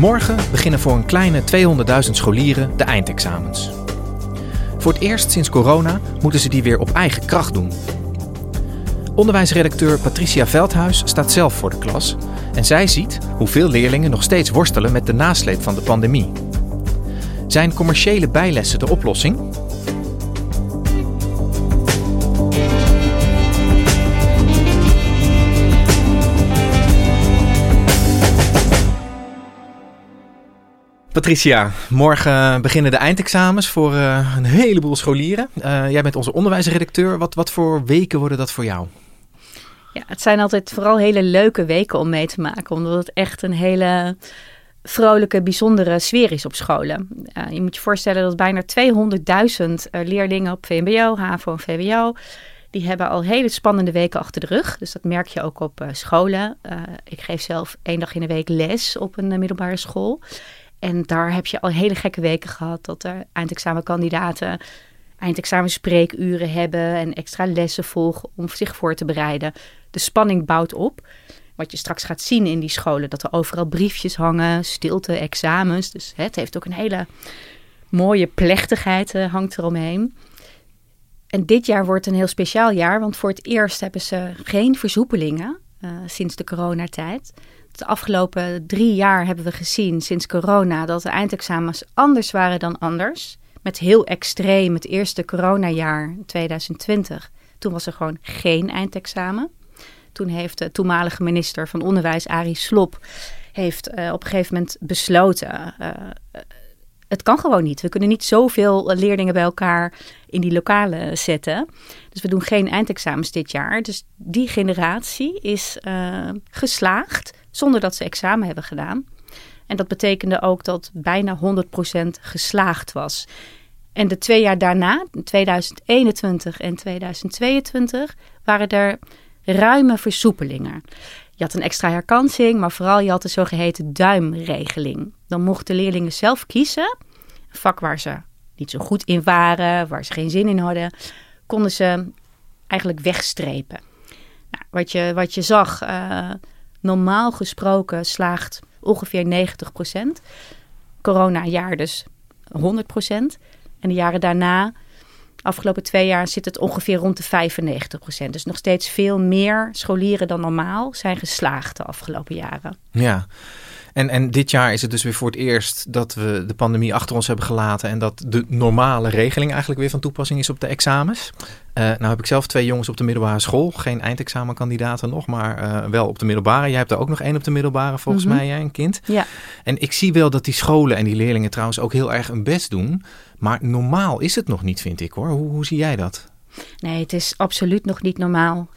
Morgen beginnen voor een kleine 200.000 scholieren de eindexamens. Voor het eerst sinds corona moeten ze die weer op eigen kracht doen. Onderwijsredacteur Patricia Veldhuis staat zelf voor de klas en zij ziet hoeveel leerlingen nog steeds worstelen met de nasleep van de pandemie. Zijn commerciële bijlessen de oplossing? Patricia, morgen beginnen de eindexamens voor uh, een heleboel scholieren. Uh, jij bent onze onderwijsredacteur. Wat, wat voor weken worden dat voor jou? Ja, het zijn altijd vooral hele leuke weken om mee te maken, omdat het echt een hele vrolijke, bijzondere sfeer is op scholen. Uh, je moet je voorstellen dat bijna 200.000 leerlingen op VMBO, HAVO en VWO, die hebben al hele spannende weken achter de rug. Dus dat merk je ook op scholen. ik geef zelf één dag in de week les op een middelbare school. En daar heb je al hele gekke weken gehad dat er eindexamenkandidaten eindexamenspreekuren hebben en extra lessen volgen om zich voor te bereiden. De spanning bouwt op. Wat je straks gaat zien in die scholen, dat er overal briefjes hangen, stilte, examens. Dus het heeft ook een hele mooie plechtigheid uh, hangt eromheen. En dit jaar wordt een heel speciaal jaar, want voor het eerst hebben ze geen versoepelingen uh, sinds de coronatijd. De afgelopen drie jaar hebben we gezien sinds corona dat de eindexamens anders waren dan anders. Met heel extreem het eerste coronajaar 2020. Toen was er gewoon geen eindexamen. Toen heeft de toenmalige minister van Onderwijs, Arie Slop, heeft uh, op een gegeven moment besloten. Uh, het kan gewoon niet. We kunnen niet zoveel leerlingen bij elkaar in die lokalen zetten. Dus we doen geen eindexamens dit jaar. Dus die generatie is geslaagd zonder dat ze examen hebben gedaan. En dat betekende ook dat bijna 100% geslaagd was. En de twee jaar daarna, 2021 en 2022, waren er ruime versoepelingen. Je had een extra herkansing, maar vooral je had de zogeheten duimregeling. Dan mochten leerlingen zelf kiezen, een vak waar ze niet zo goed in waren, waar ze geen zin in hadden, konden ze eigenlijk wegstrepen. Nou, wat, je, wat je zag, uh, normaal gesproken slaagt ongeveer 90 procent. Corona-jaar dus 100 procent. En de jaren daarna, afgelopen twee jaar, zit het ongeveer rond de 95 procent. Dus nog steeds veel meer scholieren dan normaal zijn geslaagd de afgelopen jaren. Ja. En, en dit jaar is het dus weer voor het eerst dat we de pandemie achter ons hebben gelaten. En dat de normale regeling eigenlijk weer van toepassing is op de examens. Uh, nou heb ik zelf twee jongens op de middelbare school. Geen eindexamenkandidaten nog, maar uh, wel op de middelbare. Jij hebt er ook nog één op de middelbare volgens mm -hmm. mij, jij, een kind. Ja. En ik zie wel dat die scholen en die leerlingen trouwens ook heel erg hun best doen. Maar normaal is het nog niet, vind ik hoor. Hoe, hoe zie jij dat? Nee, het is absoluut nog niet normaal.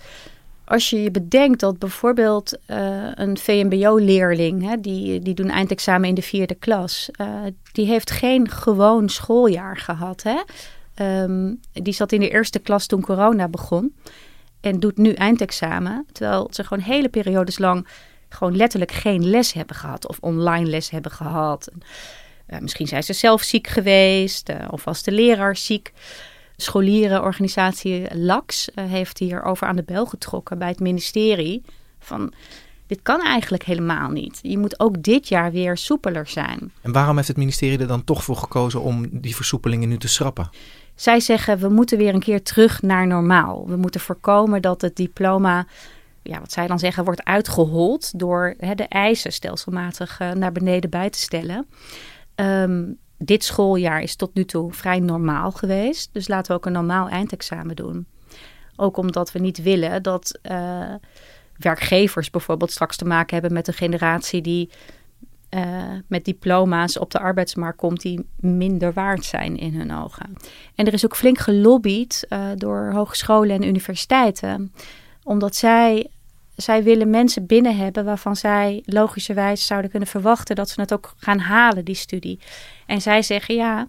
Als je je bedenkt dat bijvoorbeeld uh, een VMBO-leerling, die, die doen eindexamen in de vierde klas, uh, die heeft geen gewoon schooljaar gehad. Hè? Um, die zat in de eerste klas toen corona begon en doet nu eindexamen, terwijl ze gewoon hele periodes lang gewoon letterlijk geen les hebben gehad of online les hebben gehad. Uh, misschien zijn ze zelf ziek geweest of was de leraar ziek scholierenorganisatie LAX uh, heeft hierover aan de bel getrokken bij het ministerie. Van dit kan eigenlijk helemaal niet. Je moet ook dit jaar weer soepeler zijn. En waarom heeft het ministerie er dan toch voor gekozen om die versoepelingen nu te schrappen? Zij zeggen we moeten weer een keer terug naar normaal. We moeten voorkomen dat het diploma ja, wat zij dan zeggen, wordt uitgehold door hè, de eisen stelselmatig uh, naar beneden bij te stellen. Um, dit schooljaar is tot nu toe vrij normaal geweest. Dus laten we ook een normaal eindexamen doen. Ook omdat we niet willen dat uh, werkgevers bijvoorbeeld straks te maken hebben met een generatie die uh, met diploma's op de arbeidsmarkt komt die minder waard zijn in hun ogen. En er is ook flink gelobbyd uh, door hogescholen en universiteiten, omdat zij, zij willen mensen binnen hebben waarvan zij logischerwijs zouden kunnen verwachten dat ze het ook gaan halen, die studie. En zij zeggen ja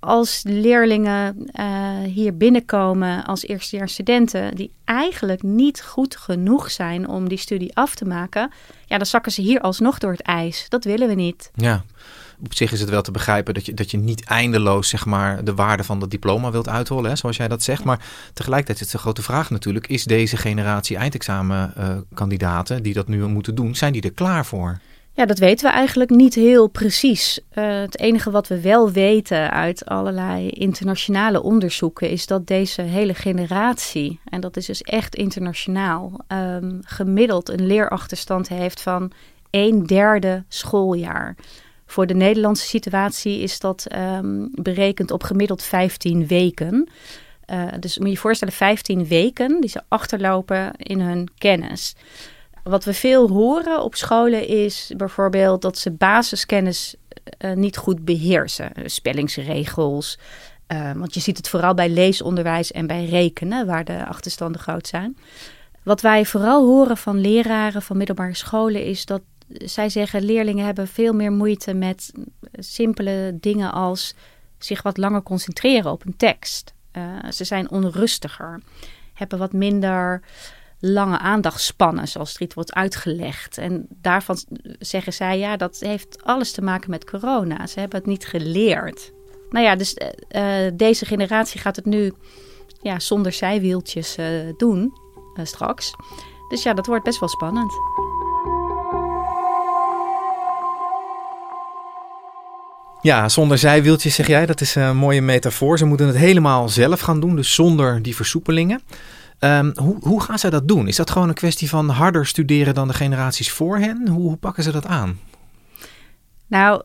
als leerlingen uh, hier binnenkomen als eerstejaars studenten, die eigenlijk niet goed genoeg zijn om die studie af te maken, ja, dan zakken ze hier alsnog door het ijs. Dat willen we niet. Ja. Op zich is het wel te begrijpen dat je, dat je niet eindeloos zeg maar, de waarde van dat diploma wilt uithollen, hè, zoals jij dat zegt. Maar tegelijkertijd is de grote vraag natuurlijk: is deze generatie eindexamenkandidaten uh, die dat nu moeten doen, zijn die er klaar voor? Ja, dat weten we eigenlijk niet heel precies. Uh, het enige wat we wel weten uit allerlei internationale onderzoeken is dat deze hele generatie, en dat is dus echt internationaal, um, gemiddeld een leerachterstand heeft van een derde schooljaar. Voor de Nederlandse situatie is dat um, berekend op gemiddeld 15 weken. Uh, dus moet je je voorstellen, 15 weken die ze achterlopen in hun kennis. Wat we veel horen op scholen is bijvoorbeeld dat ze basiskennis uh, niet goed beheersen. Spellingsregels. Uh, want je ziet het vooral bij leesonderwijs en bij rekenen, waar de achterstanden groot zijn. Wat wij vooral horen van leraren van middelbare scholen is dat zij zeggen leerlingen hebben veel meer moeite met simpele dingen als zich wat langer concentreren op een tekst. Uh, ze zijn onrustiger, hebben wat minder lange aandachtspannen, zoals iets wordt uitgelegd. En daarvan zeggen zij, ja, dat heeft alles te maken met corona. Ze hebben het niet geleerd. Nou ja, dus uh, deze generatie gaat het nu ja, zonder zijwieltjes doen straks. Dus ja, dat wordt best wel spannend. Ja, zonder zijwieltjes zeg jij, dat is een mooie metafoor. Ze moeten het helemaal zelf gaan doen, dus zonder die versoepelingen. Um, hoe, hoe gaan zij dat doen? Is dat gewoon een kwestie van harder studeren dan de generaties voor hen? Hoe, hoe pakken ze dat aan? Nou,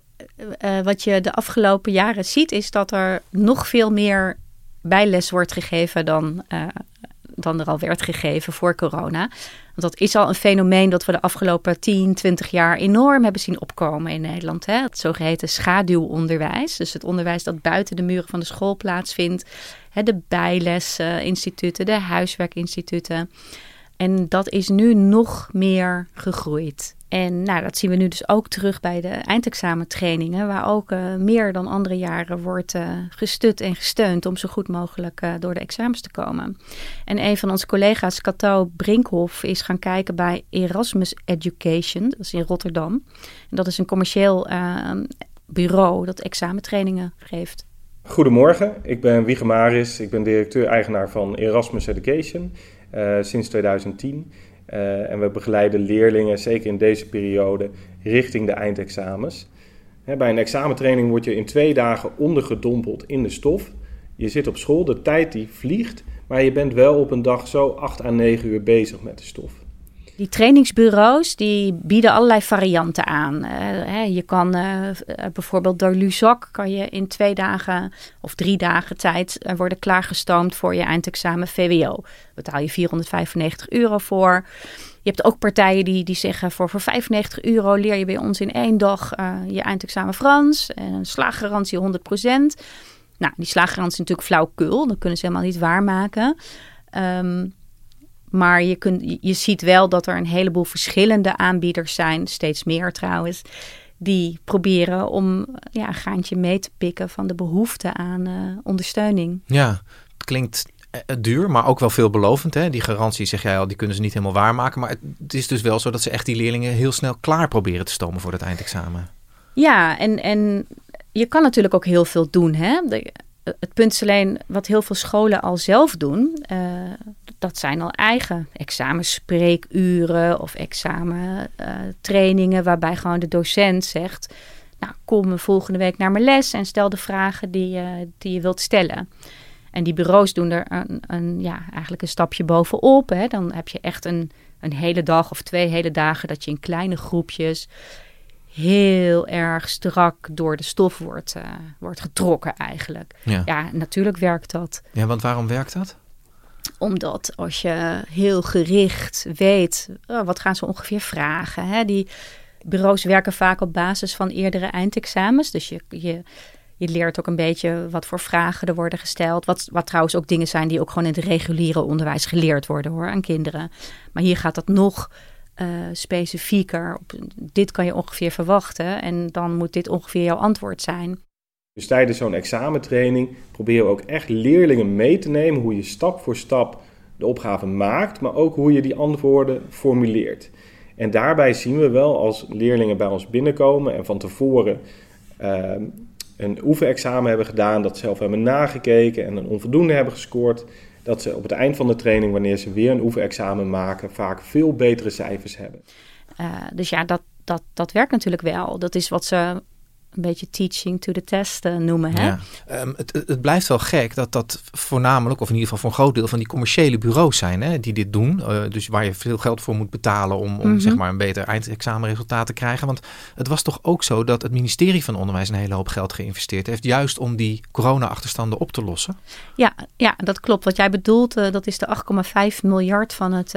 uh, wat je de afgelopen jaren ziet, is dat er nog veel meer bijles wordt gegeven dan, uh, dan er al werd gegeven voor corona. Want dat is al een fenomeen dat we de afgelopen 10, 20 jaar enorm hebben zien opkomen in Nederland. Hè? Het zogeheten schaduwonderwijs. Dus het onderwijs dat buiten de muren van de school plaatsvindt. Hè, de bijlesinstituten, de huiswerkinstituten. En dat is nu nog meer gegroeid. En nou, dat zien we nu dus ook terug bij de eindexamentrainingen, waar ook uh, meer dan andere jaren wordt uh, gestut en gesteund om zo goed mogelijk uh, door de examens te komen. En een van onze collega's, Cato Brinkhoff, is gaan kijken bij Erasmus Education, dat is in Rotterdam. En dat is een commercieel bureau dat examentrainingen geeft. Goedemorgen, ik ben Wiege Maris, ik ben directeur-eigenaar van Erasmus Education sinds 2010. Uh, en we begeleiden leerlingen, zeker in deze periode, richting de eindexamens. bij een examentraining word je in twee dagen ondergedompeld in de stof. Je zit op school, de tijd die vliegt, maar je bent wel op een dag zo 8 à 9 uur bezig met de stof. Die trainingsbureaus die bieden allerlei varianten aan. Hè, je kan uh, bijvoorbeeld door Luzak kan je in twee dagen of drie dagen tijd worden klaargestoomd voor je eindexamen VWO. Betaal je 495 euro voor. Je hebt ook partijen die, die zeggen voor, voor 95 euro leer je bij ons in één dag je eindexamen Frans. En een slaaggarantie 100%. Nou, die slaaggarantie is natuurlijk flauwkul. Dat kunnen ze helemaal niet waarmaken. Um, maar je, kunt, je ziet wel dat er een heleboel verschillende aanbieders zijn, steeds meer trouwens, die proberen om ja, een gaantje mee te pikken van de behoefte aan uh, ondersteuning. Ja, het klinkt eh, duur, maar ook wel veelbelovend. Hè? Die garantie, zeg jij al, die kunnen ze niet helemaal waarmaken. Maar het is dus wel zo dat ze echt die leerlingen heel snel klaar proberen te stomen voor het eindexamen. Ja, en, en je kan natuurlijk ook heel veel doen. Hè? De, het punt is alleen wat heel veel scholen al zelf doen. Uh, dat zijn al eigen examenspreekuren of examentrainingen, uh, waarbij gewoon de docent zegt: Nou, kom volgende week naar mijn les en stel de vragen die, uh, die je wilt stellen. En die bureaus doen er een, een, ja, eigenlijk een stapje bovenop. Hè. Dan heb je echt een, een hele dag of twee hele dagen dat je in kleine groepjes heel erg strak door de stof wordt, uh, wordt getrokken eigenlijk. Ja. ja, natuurlijk werkt dat. Ja, want waarom werkt dat? Omdat als je heel gericht weet, oh, wat gaan ze ongeveer vragen. Hè? Die bureaus werken vaak op basis van eerdere eindexamens. Dus je, je, je leert ook een beetje wat voor vragen er worden gesteld. Wat, wat trouwens ook dingen zijn die ook gewoon in het reguliere onderwijs geleerd worden hoor, aan kinderen. Maar hier gaat dat nog uh, specifieker. Op, dit kan je ongeveer verwachten en dan moet dit ongeveer jouw antwoord zijn. Dus tijdens zo'n examentraining probeer je ook echt leerlingen mee te nemen hoe je stap voor stap de opgave maakt, maar ook hoe je die antwoorden formuleert. En daarbij zien we wel als leerlingen bij ons binnenkomen en van tevoren uh, een oefenexamen hebben gedaan, dat zelf hebben nagekeken en een onvoldoende hebben gescoord, dat ze op het eind van de training, wanneer ze weer een oefenexamen maken, vaak veel betere cijfers hebben. Uh, dus ja, dat, dat, dat werkt natuurlijk wel. Dat is wat ze een beetje teaching to the test uh, noemen. Hè? Ja. Um, het, het, blijft wel gek dat dat voornamelijk, of in ieder geval voor een groot deel van die commerciële bureaus zijn hè, die dit doen. Uh, dus waar je veel geld voor moet betalen om, om mm -hmm. zeg maar een beter eindexamenresultaat te krijgen. Want het was toch ook zo dat het ministerie van Onderwijs een hele hoop geld geïnvesteerd heeft. Juist om die corona-achterstanden op te lossen. Ja, ja, dat klopt. Wat jij bedoelt, uh, dat is de 8,5 miljard van het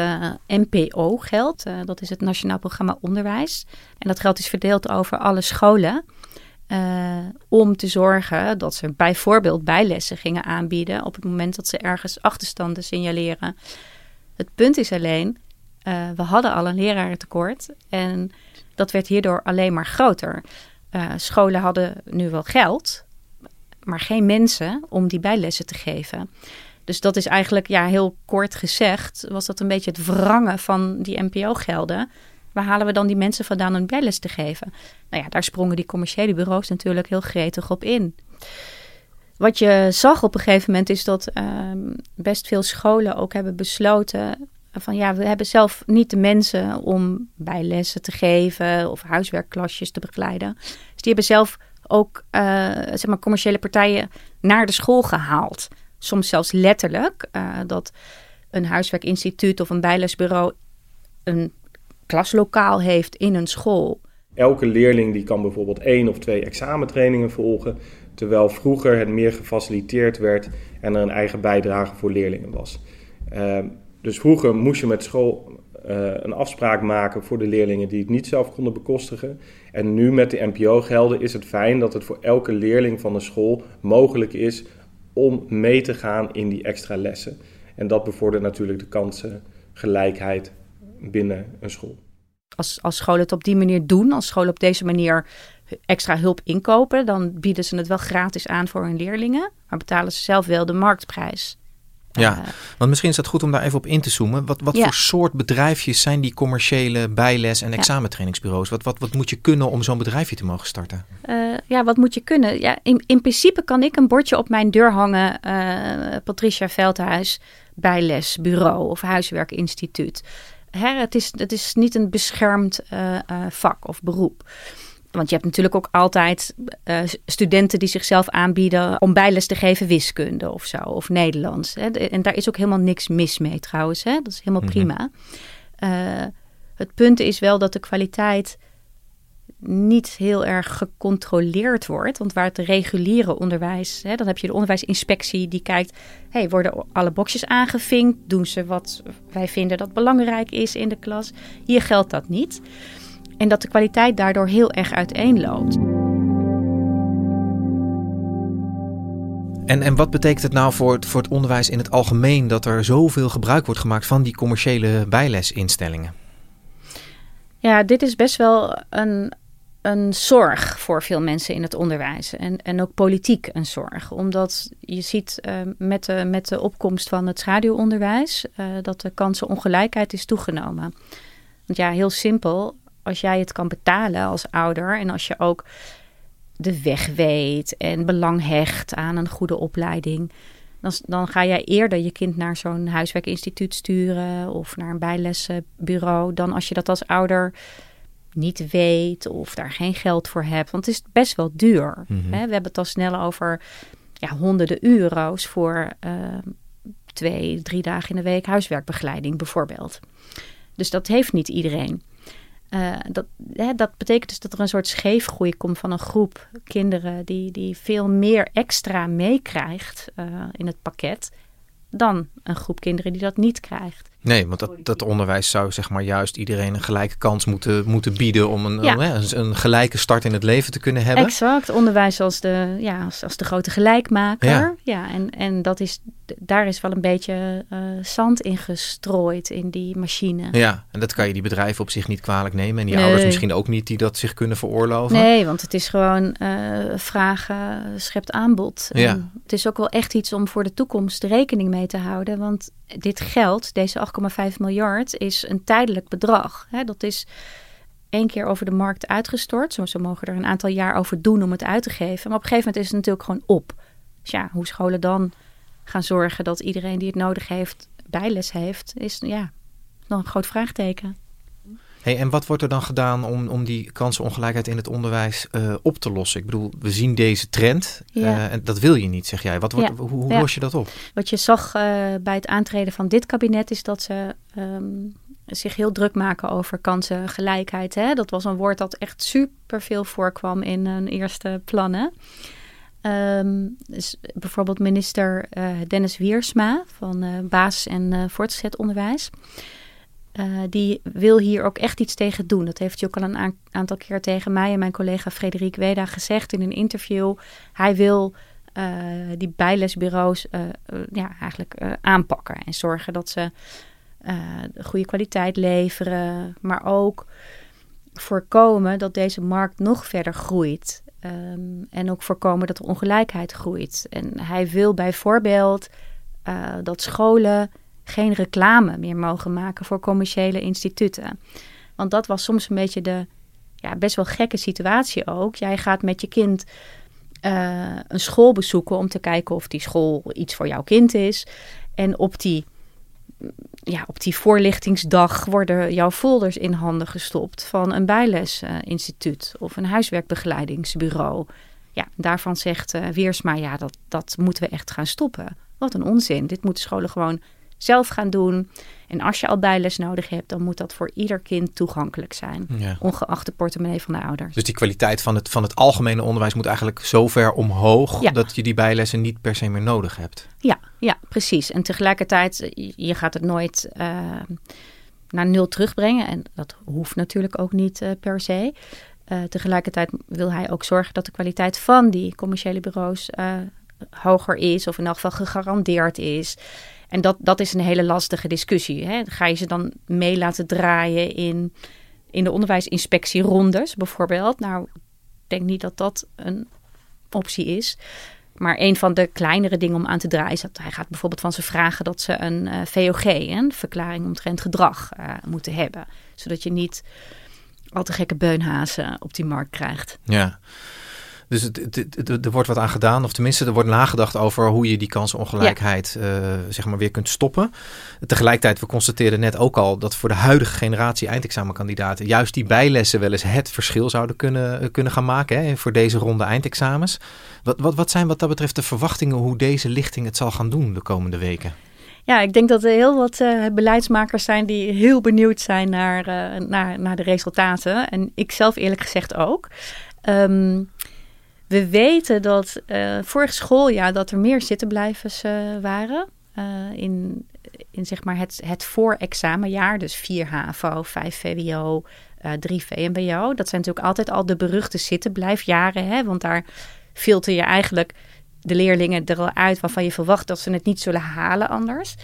NPO-geld. dat is het Nationaal Programma Onderwijs. En dat geld is verdeeld over alle scholen. Uh, om te zorgen dat ze bijvoorbeeld bijlessen gingen aanbieden op het moment dat ze ergens achterstanden signaleren. Het punt is alleen, uh, we hadden al een lerarentekort en dat werd hierdoor alleen maar groter. Uh, scholen hadden nu wel geld, maar geen mensen om die bijlessen te geven. Dus dat is eigenlijk, ja, heel kort gezegd, was dat een beetje het wrangen van die NPO-gelden. Waar halen we dan die mensen vandaan om bijles te geven? Nou ja, daar sprongen die commerciële bureaus natuurlijk heel gretig op in. Wat je zag op een gegeven moment is dat uh, best veel scholen ook hebben besloten van ja, we hebben zelf niet de mensen om bijlessen te geven of huiswerkklasjes te begeleiden. Dus die hebben zelf ook uh, zeg maar commerciële partijen naar de school gehaald. Soms zelfs letterlijk uh, dat een huiswerkinstituut of een bijlesbureau een klaslokaal heeft in een school. Elke leerling die kan bijvoorbeeld één of twee examentrainingen volgen, terwijl vroeger het meer gefaciliteerd werd en er een eigen bijdrage voor leerlingen was. Uh, dus vroeger moest je met school uh, een afspraak maken voor de leerlingen die het niet zelf konden bekostigen. En nu met de NPO-gelden is het fijn dat het voor elke leerling van de school mogelijk is om mee te gaan in die extra lessen. En dat bevordert natuurlijk de kansengelijkheid binnen een school. Als, als scholen het op die manier doen, als scholen op deze manier extra hulp inkopen, dan bieden ze het wel gratis aan voor hun leerlingen, maar betalen ze zelf wel de marktprijs. Ja, uh, want misschien is het goed om daar even op in te zoomen. Wat, wat ja. voor soort bedrijfjes zijn die commerciële bijles- en examentrainingsbureaus? Wat, wat, wat moet je kunnen om zo'n bedrijfje te mogen starten? Uh, ja, wat moet je kunnen? Ja, in, in principe kan ik een bordje op mijn deur hangen. Uh, Patricia Veldhuis, bijlesbureau of huiswerkinstituut. Hè, het, is, het is niet een beschermd uh, uh, vak of beroep. Want je hebt natuurlijk ook altijd uh, studenten die zichzelf aanbieden om bijles te geven wiskunde of zo, of Nederlands. Hè. En daar is ook helemaal niks mis mee trouwens. Hè. Dat is helemaal mm-hmm. prima. het punt is wel dat de kwaliteit niet heel erg gecontroleerd wordt. Want waar het reguliere onderwijs, hè, dan heb je de onderwijsinspectie die kijkt, hey, worden alle boxjes aangevinkt? Doen ze wat wij vinden dat belangrijk is in de klas? Hier geldt dat niet. En dat de kwaliteit daardoor heel erg uiteenloopt. En, en wat betekent het nou voor het, voor het onderwijs in het algemeen dat er zoveel gebruik wordt gemaakt van die commerciële bijlesinstellingen? Ja, dit is best wel een, een zorg voor veel mensen in het onderwijs. En, en ook politiek een zorg. Omdat je ziet uh, met, de, met de opkomst van het schaduwonderwijs uh, dat de kansenongelijkheid is toegenomen. Want ja, heel simpel. Als jij het kan betalen als ouder en als je ook de weg weet en belang hecht aan een goede opleiding. Dan, dan ga jij eerder je kind naar zo'n huiswerkinstituut sturen of naar een bijlesbureau dan als je dat als ouder niet weet of daar geen geld voor hebt. Want het is best wel duur. Mhm. Hè? We hebben het al snel over ja, honderden euro's voor uh, twee, drie dagen in de week huiswerkbegeleiding bijvoorbeeld. Dus dat heeft niet iedereen. Uh, dat, hè, dat betekent dus dat er een soort scheefgroei komt van een groep kinderen die, die veel meer extra meekrijgt uh, in het pakket dan een groep kinderen die dat niet krijgt. Nee, want dat, dat onderwijs zou zeg maar juist iedereen een gelijke kans moeten, moeten bieden om een, Ja. een, een gelijke start in het leven te kunnen hebben. Exact, onderwijs als de, ja, als, als de grote gelijkmaker. Ja. Ja, en, en dat is, daar is wel een beetje eh, zand in gestrooid in die machine. Ja, en dat kan je die bedrijven op zich niet kwalijk nemen. En die Nee. ouders misschien ook niet die dat zich kunnen veroorloven. Nee, want het is gewoon eh, vragen schept aanbod. Ja. En het is ook wel echt iets om voor de toekomst rekening mee te houden. Want dit geld, deze 8,5 miljard, is een tijdelijk bedrag. Hè, dat is één keer over de markt uitgestort. Zo, ze mogen er een aantal jaar over doen om het uit te geven. Maar op een gegeven moment is het natuurlijk gewoon op. Dus ja, hoe scholen dan gaan zorgen dat iedereen die het nodig heeft bijles heeft, is ja, nog een groot vraagteken. Hey, en wat wordt er dan gedaan om, om die kansenongelijkheid in het onderwijs eh, op te lossen? Ik bedoel, we zien deze trend Ja. eh, en dat wil je niet, zeg jij. Wat wordt, Ja. Hoe, hoe Ja. los je dat op? Wat je zag eh, bij het aantreden van dit kabinet is dat ze ehm, zich heel druk maken over kansengelijkheid. Hè? Dat was een woord dat echt super veel voorkwam in hun eerste plannen. Dus bijvoorbeeld minister Dennis Wiersma van basis- en voortgezet onderwijs. Eh, die wil hier ook echt iets tegen doen. Dat heeft hij ook al een aan- aantal keer tegen mij en mijn collega Frederik Weda gezegd in een interview. Hij wil eh, die bijlesbureaus eh, ja, eigenlijk aanpakken en zorgen dat ze de goede kwaliteit leveren, maar ook voorkomen dat deze markt nog verder groeit. Ehm, en ook voorkomen dat er ongelijkheid groeit. En hij wil bijvoorbeeld dat scholen geen reclame meer mogen maken voor commerciële instituten. Want dat was soms een beetje de ja, best wel gekke situatie ook. Jij gaat met je kind eh, een school bezoeken om te kijken of die school iets voor jouw kind is. En op die, ja, op die voorlichtingsdag worden jouw folders in handen gestopt van een bijlesinstituut of een huiswerkbegeleidingsbureau. Ja, daarvan zegt eh, Weersma, ja, dat, dat moeten we echt gaan stoppen. Wat een onzin. Dit moeten scholen gewoon zelf gaan doen. En als je al bijles nodig hebt, dan moet dat voor ieder kind toegankelijk zijn. Ja. Ongeacht de portemonnee van de ouders. Dus die kwaliteit van het, van het algemene onderwijs moet eigenlijk zo ver omhoog Ja. dat je die bijlessen niet per se meer nodig hebt. Ja, ja, precies. En tegelijkertijd, je gaat het nooit eh, naar nul terugbrengen. En dat hoeft natuurlijk ook niet eh, per se. Eh, tegelijkertijd wil hij ook zorgen dat de kwaliteit van die commerciële bureaus hoger is. Of in elk geval gegarandeerd is. En dat, dat is een hele lastige discussie. Hè? Ga je ze dan mee laten draaien in, in de onderwijsinspectierondes bijvoorbeeld? Nou, ik denk niet dat dat een optie is. Maar een van de kleinere dingen om aan te draaien is dat hij gaat bijvoorbeeld van ze vragen dat ze een eh, VOG, een verklaring omtrent gedrag, eh, moeten hebben. Zodat je niet al te gekke beunhazen op die markt krijgt. Ja. Dus het, het- het- het- er wordt wat aan gedaan, of tenminste er wordt nagedacht over hoe je die kansenongelijkheid eh, zeg maar weer kunt stoppen. Tegelijkertijd, we constateerden net ook al dat voor de huidige generatie eindexamenkandidaten juist die bijlessen wel eens het verschil zouden kunnen, kunnen gaan maken hè, voor deze ronde eindexamens. Wat, wat, wat zijn wat dat betreft de verwachtingen hoe deze lichting het zal gaan doen de komende weken? Ja, ik denk dat er heel wat eh, beleidsmakers zijn die heel benieuwd zijn naar, eh, naar, naar de resultaten. En ik zelf eerlijk gezegd ook. Ehm, we weten dat eh, vorig schooljaar dat er meer zittenblijvers eh, waren. eh, in, in zeg maar het, het voorexamenjaar. Dus 4 HAVO, 5 VWO, eh 3 VMBO. Dat zijn natuurlijk altijd al de beruchte zittenblijfjaren. Hè? Want daar filter je eigenlijk de leerlingen er al uit waarvan je verwacht dat ze het niet zullen halen anders.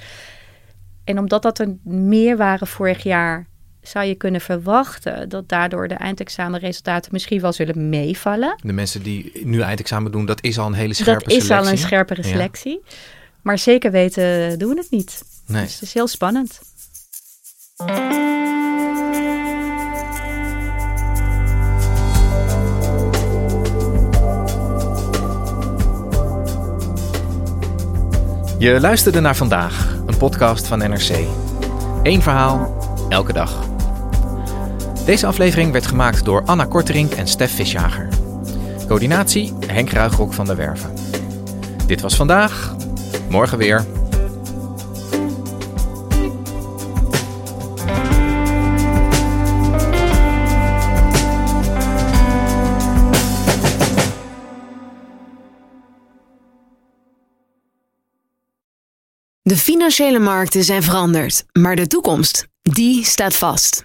En omdat dat er meer waren vorig jaar, zou je kunnen verwachten dat daardoor de eindexamenresultaten misschien wel zullen meevallen. De mensen die nu eindexamen doen, dat is al een hele scherpe dat is selectie. al een scherpere Ja. selectie. Maar zeker weten doen we het niet. Nee. Dus het is heel spannend. Je luisterde naar vandaag, een podcast van NRC. Eén verhaal, elke dag. Deze aflevering werd gemaakt door Anna Korterink en Stef Visjager. Coördinatie Henk Ruigrok van der Werven. Dit was vandaag. Morgen weer. De financiële markten zijn veranderd, maar de toekomst, die staat vast.